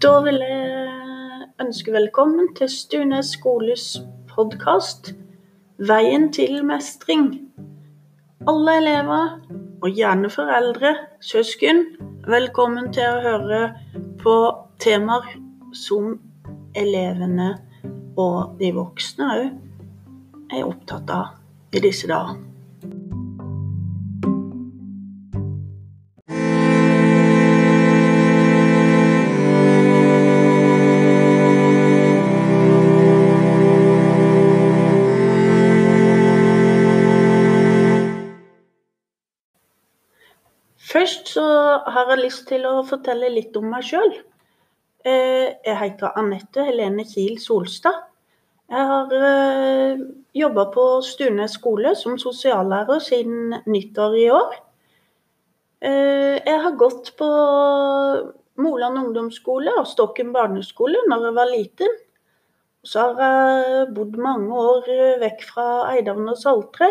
Da vil jeg ønske velkommen til Stune skoles podkast 'Veien til mestring'. Alle elever, og gjerne foreldre, søsken, velkommen til å høre på temaer som elevene og de voksne òg er opptatt av i disse dager. Først så har jeg lyst til å fortelle litt om meg sjøl. Jeg heter Anette Helene Kiel Solstad. Jeg har jobba på Stunes skole som sosiallærer siden nyttår i år. Jeg har gått på Moland ungdomsskole og Stokken barneskole når jeg var liten. Så har jeg bodd mange år vekk fra Eidhavn og Saltre,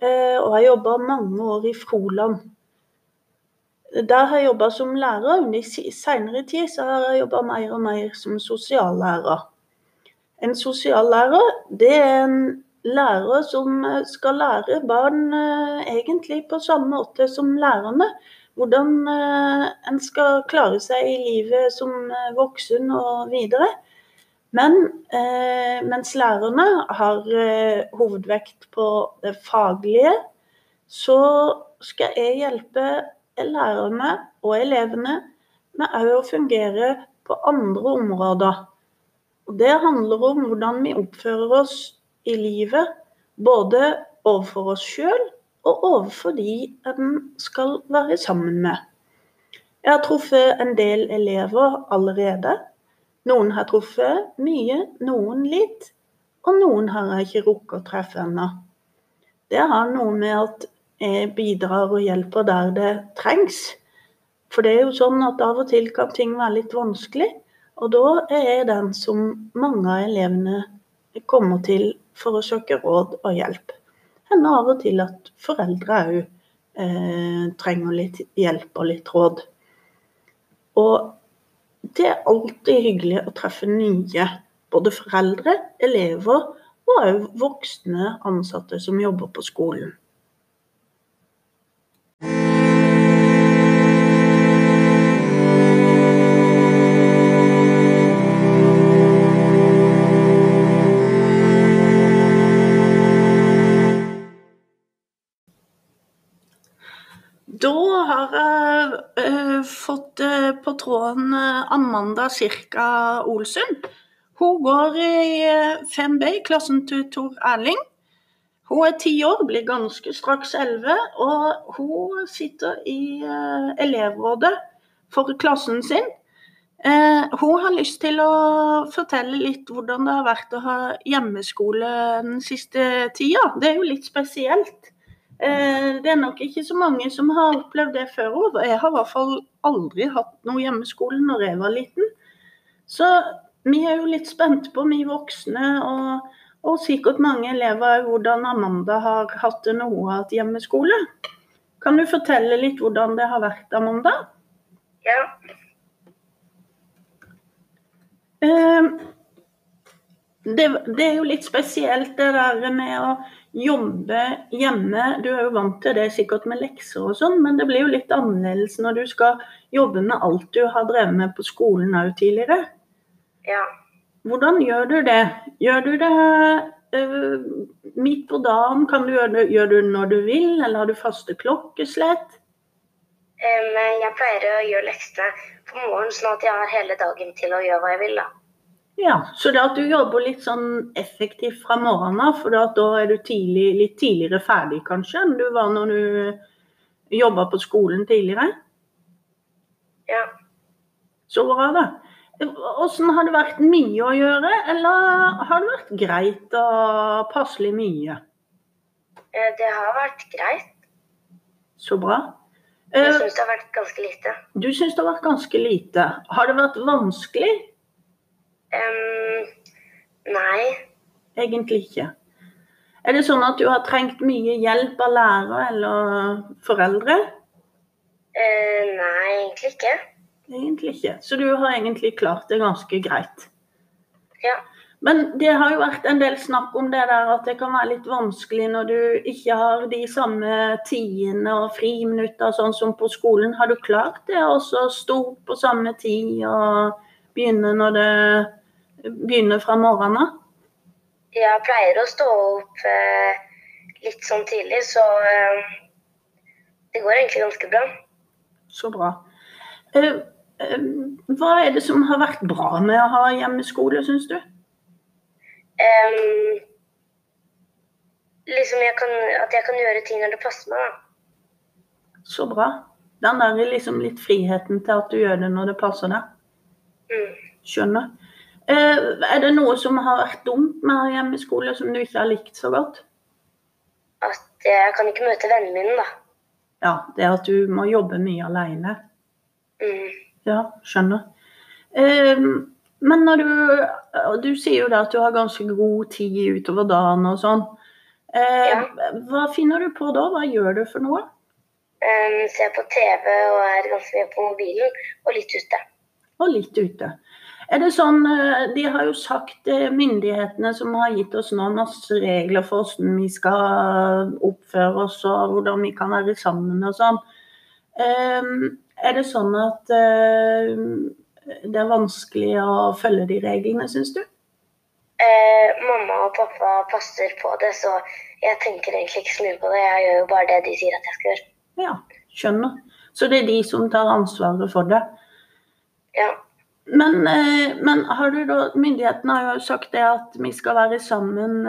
og har jobba mange år i Froland. Der har jeg jobba som lærer, men i seinere tid så har jeg jobba mer og mer som sosiallærer. En sosiallærer det er en lærer som skal lære barn egentlig på samme måte som lærerne. Hvordan en skal klare seg i livet som voksen og videre. Men mens lærerne har hovedvekt på det faglige, så skal jeg hjelpe lærerne og elevene med òg å fungere på andre områder. Og det handler om hvordan vi oppfører oss i livet, både overfor oss sjøl og overfor de en skal være sammen med. Jeg har truffet en del elever allerede. Noen har truffet mye, noen litt, og noen har jeg ikke rukket å treffe ennå. Det har noe med at bidrar og hjelper der det trengs. For det er jo sånn at av og til kan ting være litt vanskelig, og da er jeg den som mange av elevene kommer til for å søke råd og hjelp. Hender av og til at foreldre òg eh, trenger litt hjelp og litt råd. Og det er alltid hyggelig å treffe nye, både foreldre, elever og òg voksne ansatte som jobber på skolen. Da har jeg fått på tråden Amanda Cirka Olsund. Hun går i 5B, i klassen til Tor Erling. Hun er ti år, blir ganske straks elleve, og hun sitter i elevrådet for klassen sin. Hun har lyst til å fortelle litt hvordan det har vært å ha hjemmeskole den siste tida. Det er jo litt spesielt. Det er nok ikke så mange som har opplevd det før òg. Jeg har i hvert fall aldri hatt noe hjemmeskole når jeg var liten. Så vi er jo litt spente på, vi voksne, og, og sikkert mange elever, hvordan Amanda har hatt det når hun har hatt hjemmeskole. Kan du fortelle litt hvordan det har vært, Amanda? Ja. Det, det er jo litt spesielt det der med å jobbe hjemme. Du er jo vant til det sikkert med lekser og sånn, men det blir jo litt annerledes når du skal jobbe med alt du har drevet med på skolen òg tidligere. Ja. Hvordan gjør du det? Gjør du det uh, midt på dagen? Kan du gjøre det, gjør du når du vil, eller har du faste klokkeslett? Um, jeg pleier å gjøre leksene på morgenen, sånn at jeg har hele dagen til å gjøre hva jeg vil. da. Ja, Så det at du jobber litt sånn effektivt fra morgenen av, for da er du tidlig, litt tidligere ferdig kanskje enn du var når du jobba på skolen tidligere? Ja. Så bra, da. Åssen har det vært mye å gjøre, eller har det vært greit og passelig mye? Eh, Det har vært greit. Så bra. Jeg Eh, syns det har vært ganske lite. Du syns det har vært ganske lite. Har det vært vanskelig? Um, nei. Egentlig ikke. Er det sånn at du har trengt mye hjelp av lærer eller foreldre? Uh, nei, egentlig ikke. Egentlig ikke. Så du har egentlig klart det ganske greit. Ja. Men det har jo vært en del snakk om det der at det kan være litt vanskelig når du ikke har de samme tidene og friminutter sånn som på skolen. Har du klart det å stå opp på samme tid og begynne når det begynner fra morgenen av? Jeg pleier å stå opp eh, litt sånn tidlig, så eh, det går egentlig ganske bra. Så bra. Eh, eh, hva er det som har vært bra med å ha hjemmeskole, syns du? Liksom jeg kan, at jeg kan gjøre ting når det passer meg. da. Så bra. Den der er liksom litt friheten til at du gjør det når det passer deg. Mm. Skjønner. Eh, er det noe som har vært dumt med hjemmeskole, som du ikke har likt så godt? At jeg kan ikke møte vennene mine, da. Ja, det er at du må jobbe mye alene. Mm. Ja, skjønner. Eh, men når du Du sier jo da at du har ganske god tid utover dagen og sånn. Eh, Ja. Hva finner du på da? Hva gjør du for noe? Um, ser på TV og er ganske mye på mobilen, og litt ute. Og litt ute. Er det sånn, eh, De har jo sagt, eh, myndighetene som har gitt oss nå masse regler for hvordan vi skal oppføre oss og hvordan vi kan være sammen og sånn. Eh, Er det sånn at det er vanskelig å følge de reglene, syns du? Eh, mamma og pappa passer på det, så jeg tenker egentlig ikke så mye på det. Jeg gjør jo bare det de sier at jeg skal gjøre. Ja, skjønner. Så det er de som tar ansvaret for det. Ja. Men, eh, men har du da Myndighetene har jo sagt det at vi skal være sammen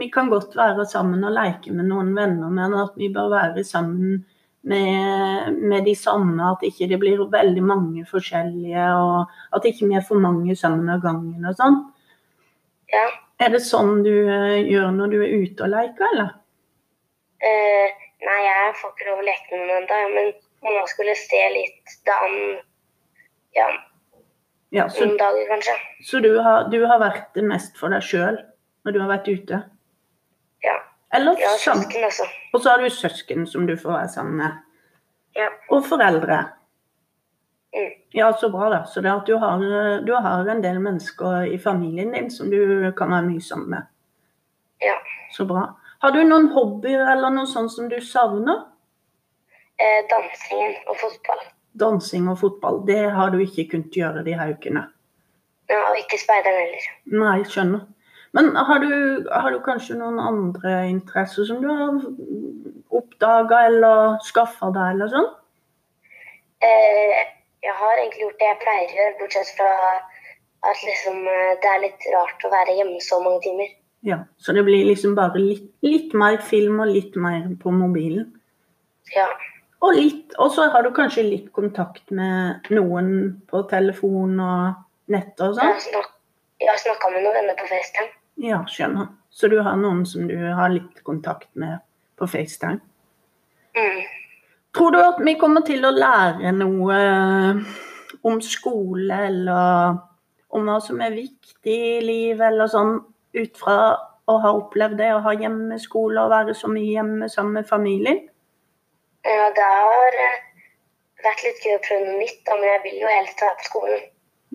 Vi kan godt være sammen og leke med noen venner, men at vi bør være sammen med, med de samme. At ikke det blir veldig mange forskjellige, og at ikke vi er for mange sammen av gangen og sånn. ja. Er det sånn du eh, gjør når du er ute og leker, eller? Eh, nei, jeg får ikke lov å leke med noen ennå, men mamma skulle se litt da han ja, Ja, så, noen dager, kanskje. så du, har, du har vært mest for deg sjøl når du har vært ute? Ja. Eller Jeg har søsken også. Og så har du søsken som du får være sammen med. Ja. Og foreldre. Mm. Ja, så bra, da. Så det at du har, du har en del mennesker i familien din som du kan være mye sammen med. Ja. Så bra. Har du noen hobbyer eller noe sånt som du savner? Eh, dansingen og fotball. Dansing og fotball. Det har du ikke kunnet gjøre de her ukene. Ja, og ikke speideren heller. Nei, skjønner. Men har du, har du kanskje noen andre interesser som du har oppdaga eller skaffa deg, eller sånn? Eh, jeg har egentlig gjort det jeg pleier å gjøre, bortsett fra at liksom, eh, det er litt rart å være hjemme så mange timer. Ja, Så det blir liksom bare litt, litt mer film og litt mer på mobilen? Ja. Og, litt, og så har du kanskje litt kontakt med noen på telefon og nett og sånn? jeg har snakka med noen venner på FaceTime. Ja, skjønner. Så du har noen som du har litt kontakt med på FaceTime? Mm. Tror du at vi kommer til å lære noe om skole, eller om hva som er viktig i livet, eller sånn, ut fra å ha opplevd det, å ha hjemmeskole og være så mye hjemme sammen med familien? Ja, det har eh, vært litt gøy å prøve noe nytt, men jeg vil jo helst være på skolen.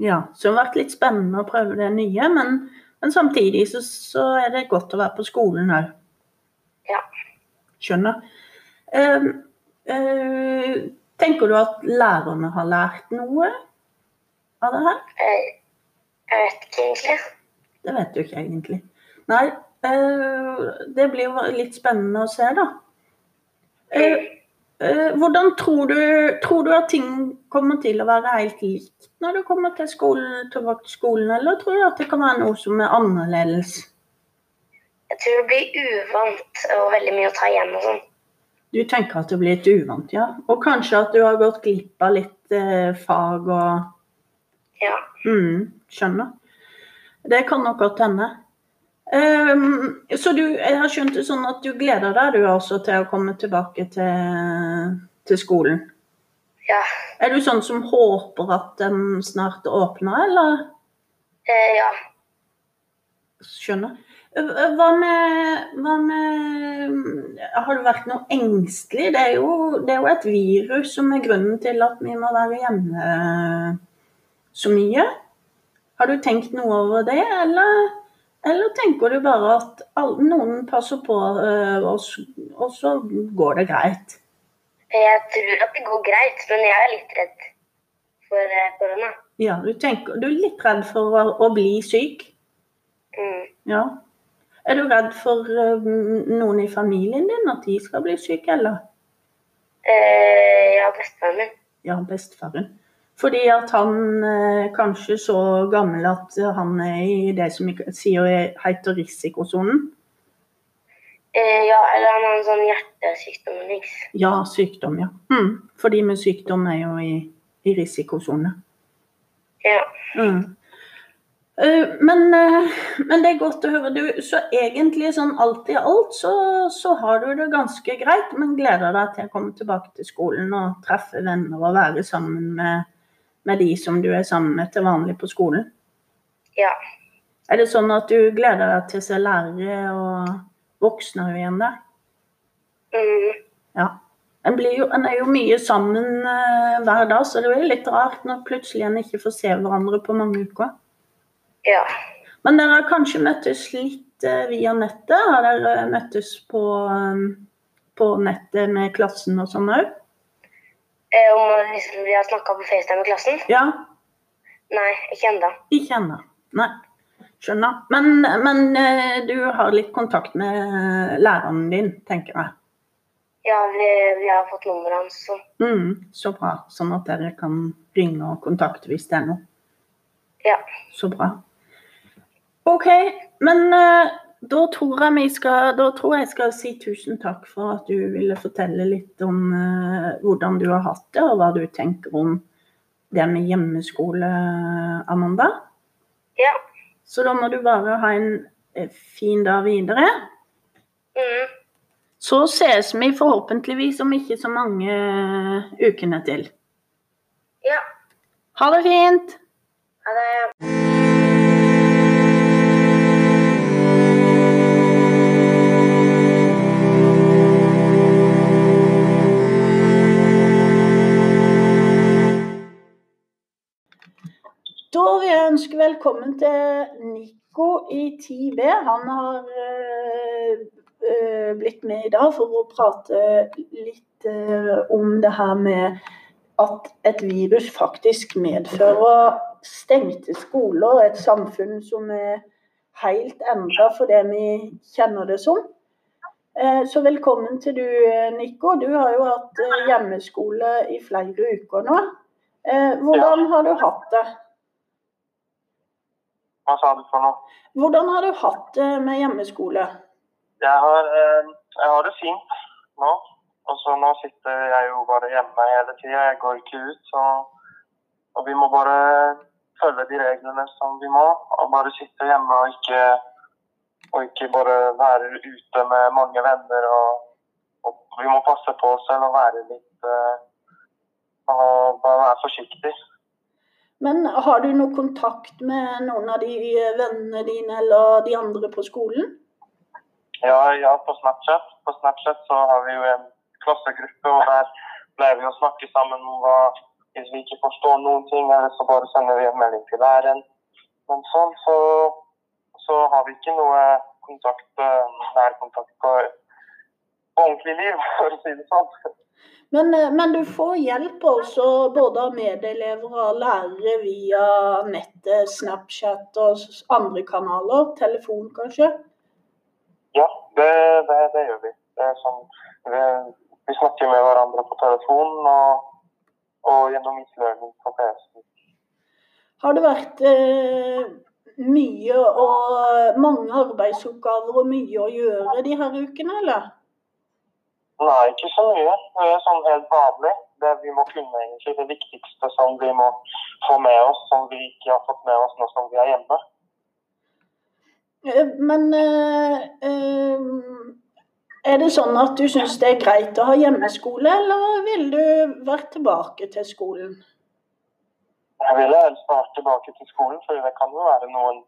Ja, så det har vært litt spennende å prøve det nye, men, men samtidig så, så er det godt å være på skolen òg. Ja. Skjønner. Uh, uh, tenker du at lærerne har lært noe av det her? Eh, jeg vet ikke egentlig. Det vet du ikke egentlig. Nei, uh, det blir jo litt spennende å se, da. Eh, hvordan tror du, tror du at ting kommer til å være helt likt når du kommer til skolen, tilbake til skolen, eller tror du at det kan være noe som er annerledes? Jeg tror det blir uvant og veldig mye å ta igjen og sånn. Du tenker at det blir litt uvant, ja. Og kanskje at du har gått glipp av litt eh, fag og Ja. mm, Skjønner. Det kan nok godt hende. Ehm, så du, jeg har skjønt det sånn at du gleder deg du også til å komme tilbake til, til skolen? ja. Er du sånn som håper at den snart åpner, eller? Eh, ja. Skjønner. Hva med, hva med Har du vært noe engstelig? Det er, jo, det er jo et virus som er grunnen til at vi må være hjemme så mye. Har du tenkt noe over det, eller, eller tenker du bare at noen passer på øh, oss, og så går det greit? Jeg tror at det går greit, men jeg er litt redd for eh, korona. Ja, du, tenker, du er litt redd for å, å bli syk? Mm. Ja. Er du redd for øh, noen i familien din, at de skal bli syke, eller? Eh, ja, bestefaren min. Ja, bestefaren. Fordi at han eh, kanskje så gammel at han er i det som vi sier heter risikosonen. Eh, ja, eller han har en sånn hjertesykdom Liksom. Ja, sykdom, ja. Mm. For de med sykdom er jo i, i risikosone. Ja. Mm. Eh, Men, eh, men det er godt å høre. Du, så egentlig sånn alt i alt så, så har du det ganske greit, men gleder deg til å komme tilbake til skolen og treffe venner og være sammen med, med de som du er sammen med til vanlig på skolen. ja. Er det sånn at du gleder deg til å se lærere og voksne igjen der? Mm. Ja. En, blir jo, en er jo mye sammen eh, hver dag, så det er litt rart når plutselig en ikke får se hverandre på mange uker. ja. Men dere har kanskje møttes litt eh, via nettet? Har dere møttes på, eh, på nettet med klassen og sånn òg? Eh, om liksom, vi har snakka på FaceTime med klassen? Ja, Nei, ikke ennå. ikke ennå. Nei. Skjønner. Men, men eh, du har litt kontakt med læreren din, tenker jeg. Ja, vi, vi har fått nummeret hans. Så. Mm, så bra. Sånn at dere kan ringe og kontakte hvis det er noe. Ja. Så bra. OK, men eh, da tror jeg skal Da tror jeg skal si tusen takk for at du ville fortelle litt om uh, hvordan du har hatt det, og hva du tenker om det med hjemmeskole, Amanda. Ja. Så da må du bare ha en eh, fin dag videre. Mm. Så ses vi forhåpentligvis om ikke så mange eh, ukene til. Ja. Ha det fint! Ha det. Da vil jeg ønske velkommen til Nico i 10B. Han har øh, øh, blitt med i dag for å prate litt øh, om det her med at et virus faktisk medfører stengte skoler, et samfunn som er helt endra for det vi kjenner det som. Eh, Så velkommen til du, Nico. Du har jo hatt eh, hjemmeskole i flere uker nå. Eh, Hvordan har du hatt det? Hva sa du for noe? Hvordan har du hatt det med hjemmeskole? Jeg har, eh, jeg har det fint nå. Også nå sitter jeg jo bare hjemme hele tida. Jeg går ikke ut. Så, og vi må bare følge de reglene som vi må. Og bare sitte hjemme og ikke, og ikke bare være ute med mange venner. Og, og vi må passe på oss selv og være litt eh, Og bare være forsiktig. Men har du noe kontakt med noen av de vennene dine eller de andre på skolen? Ja, ja, på Snapchat. På Snapchat så har vi jo en klassegruppe, og der pleier vi å snakke sammen om hva Hvis vi ikke forstår noen ting, eller så bare sender vi en melding til læreren. Men sånn så, så har vi ikke noe kontakt, eh, nærkontakt på, på ordentlig liv, for å si det sånn. Men, eh, men du får hjelp også både av medelever og lærere via nettet, Snapchat og andre kanaler. Telefon, kanskje? Ja, det, det, det gjør vi. Det sånn, vi, vi snakker med hverandre på telefon og, og gjennom Islearning på PC. Har det vært eh, mye og mange arbeidsoppgaver og mye å gjøre de her ukene, eller? Nei, ikke så mye. Det er sånn helt vanlig. Det vi må kunne egentlig det viktigste som vi må få med oss, som vi ikke har fått med oss nå som vi er hjemme. Eh, Men eh, eh, er det sånn at du syns det er greit å ha hjemmeskole, eller vil du vært tilbake til skolen? Jeg ville helst vært tilbake til skolen, for det kan jo være noen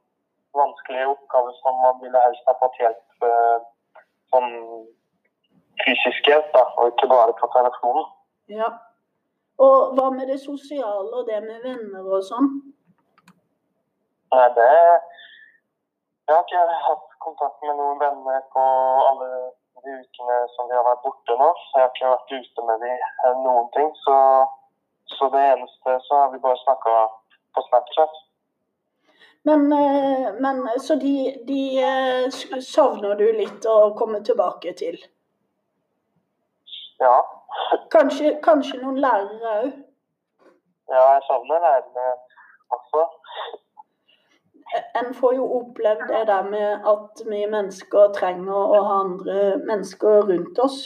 vanskelige oppgaver som man ville helst ha fått eh, sånn fysisk hjelp, da, og ikke bare på telefonen. Ja. Og hva med det sosiale og det med venner og sånn? Nei, det Jeg har ikke hatt kontakt med noen venner på alle de ukene som vi har vært borte nå. Så jeg har ikke vært ute med de eh, noen ting. Så, så det eneste så har vi bare snakka på Snapchat. Men, eh, men så de, de eh, savner du litt å komme tilbake til? Ja. Kanskje, kanskje noen lærere òg? Ja, jeg savner lærerne også. En får jo opplevd det der med at vi mennesker trenger å ha andre mennesker rundt oss.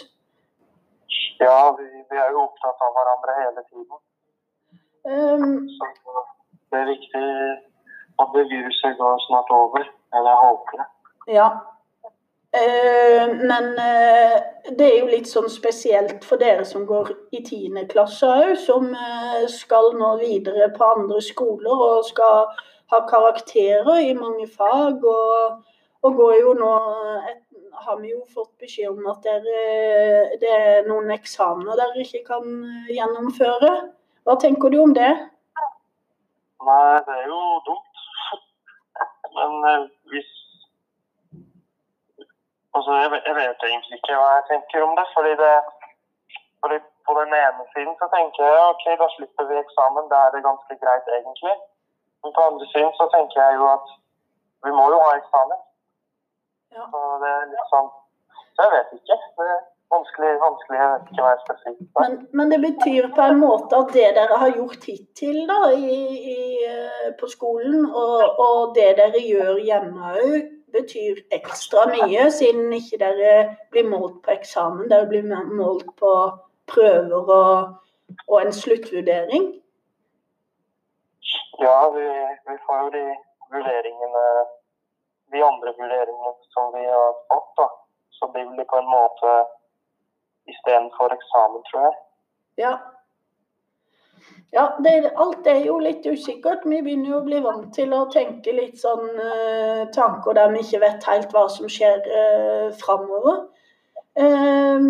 Ja, vi, vi er jo opptatt av hverandre hele tiden. Um, Så det er viktig at det viruset går snart over. Eller jeg håper det. ja. Eh, men eh, det er jo litt sånn spesielt for dere som går i 10. klasse òg, som eh, skal nå videre på andre skoler og skal ha karakterer i mange fag. Og, og går jo nå et, har vi jo fått beskjed om at dere, det er noen eksamener dere ikke kan gjennomføre. Hva tenker du om det? Nei, det er jo dumt. Men eh, hvis Altså, jeg, vet- jeg vet egentlig ikke hva jeg tenker om det. Fordi det fordi På den ene siden så tenker jeg ok, da slipper vi eksamen. Da er det ganske greit, egentlig. Men på andre siden så tenker jeg jo at vi må jo ha eksamen. Ja. Så det er litt sånn Så jeg vet ikke. Det er vanskelig, vanskelig. Jeg vet ikke hva jeg skal si. Men, men det betyr på en måte at det dere har gjort hittil da, i, i, eh, på skolen, og, og det dere gjør hjemme òg, betyr ekstra mye, siden ikke dere blir målt på eksamen. Dere blir målt på prøver og, og en sluttvurdering. Ja, vi, vi får jo de vurderingene De andre vurderingene som vi har fått, da. Så blir det på en måte istedenfor eksamen, tror jeg. Ja. Ja, det, alt er jo litt usikkert. Vi begynner jo å bli vant til å tenke litt sånn eh, tanker der vi ikke vet helt hva som skjer eh, framover. Eh,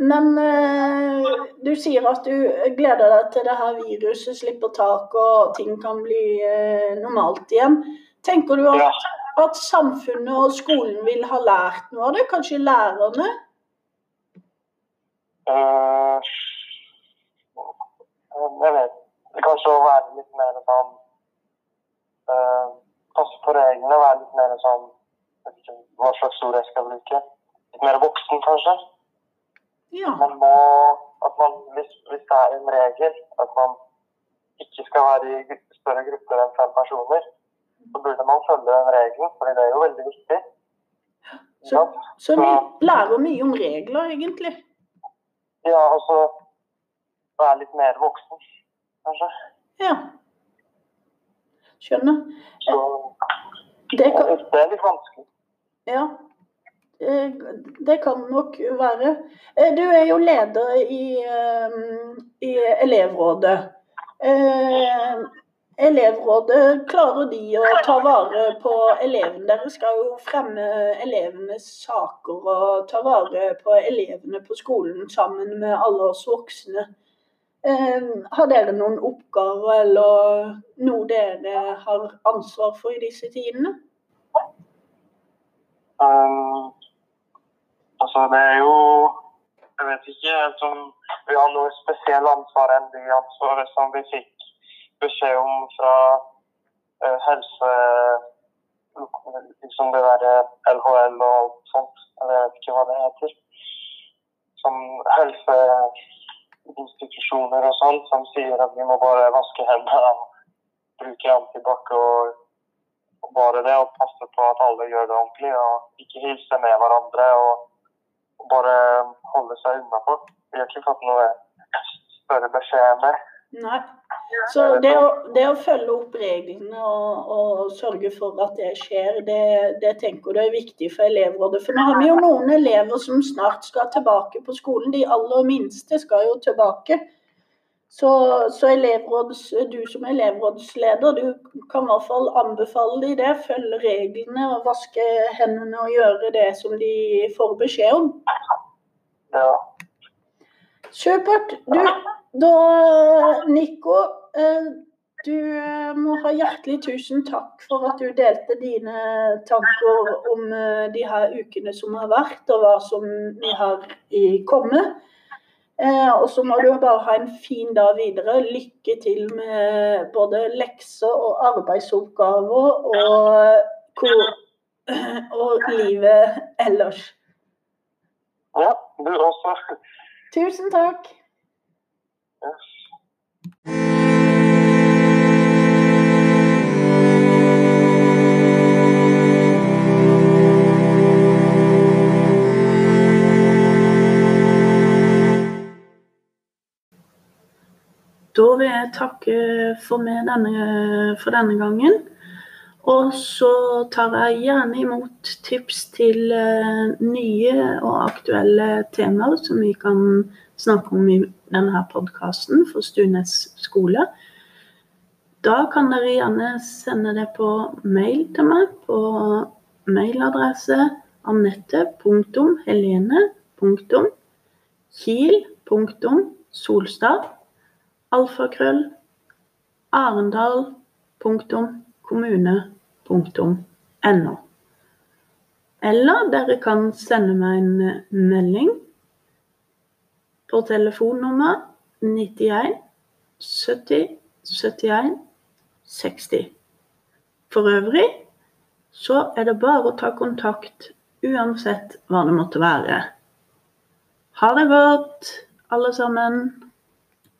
men eh, du sier at du gleder deg til det her viruset slipper tak og ting kan bli eh, normalt igjen. Tenker du at, at samfunnet og skolen vil ha lært noe av det? Kanskje lærerne? Eh, jeg vet Kanskje å være litt mer sånn uh, Passe på reglene, være litt mer sånn ikke Hva slags ord jeg skal bruke. Litt mer voksen, kanskje. Ja. Man må at man, hvis, hvis det er en regel at man ikke skal være i større grupper enn fem personer, så burde man følge den regelen, for det er jo veldig viktig. Så, sant? så vi lærer mye om regler, egentlig. Ja, og er litt mer voksen, kanskje. Ja. Skjønner. Så Det kan, det er litt vanskelig. ja. Eh, Det kan nok være. Eh, Du er jo leder i, eh, i elevrådet. Elevrådet, klarer de å ta vare på elevene? Dere skal jo fremme elevenes saker og ta vare på elevene på skolen sammen med alle oss voksne. Eh, Har dere noen oppgaver eller noe dere har ansvar for i disse tidene? Um, altså, det er jo Jeg vet ikke helt vi har noe spesielt ansvar enn det ansvaret som vi fikk beskjed om fra uh, helse... Liksom det der eh, LHL og alt sånt. Jeg vet ikke hva det heter. Som helseinstitusjoner og sånt som sier at vi må bare vaske hendene og bruke antibac og og bare det og passe på at alle gjør det ordentlig og ikke hilse med hverandre og, og bare holde seg unnafor. Vi har ikke fått noe større beskjed enn det. Nei. Så det å, det å følge opp reglene og, og sørge for at det skjer, det, det tenker du er viktig for elevrådet. For nå har vi jo noen elever som snart skal tilbake på skolen. De aller minste skal jo tilbake. Så, så elevråds, du som elevrådsleder, du kan i hvert fall anbefale de det. Følge reglene og vaske hendene og gjøre det som de får beskjed om. Ja. Supert. Du, da, Nico, eh, du eh, må ha hjertelig tusen takk for at du delte dine tanker om eh, de her ukene som har vært, og hva som vi har i komme. Og så må du bare ha en fin dag videre. Lykke til med både lekser og arbeidsoppgaver og, og livet ellers. ja, du også. Tusen takk. Da vil jeg takke for meg denne, for denne gangen. Og så tar jeg gjerne imot tips til eh, nye og aktuelle temaer som vi kan snakke om i denne podkasten for Stunes skole. Da kan dere gjerne sende det på mail til meg på mailadresse anette.helene.kiel.solstad arendal.kommune.no. Eller dere kan sende meg en eh, melding på telefonnummer 91 70 71 60. For øvrig så er det bare å ta kontakt uansett hva det måtte være. Ha det godt, alle sammen.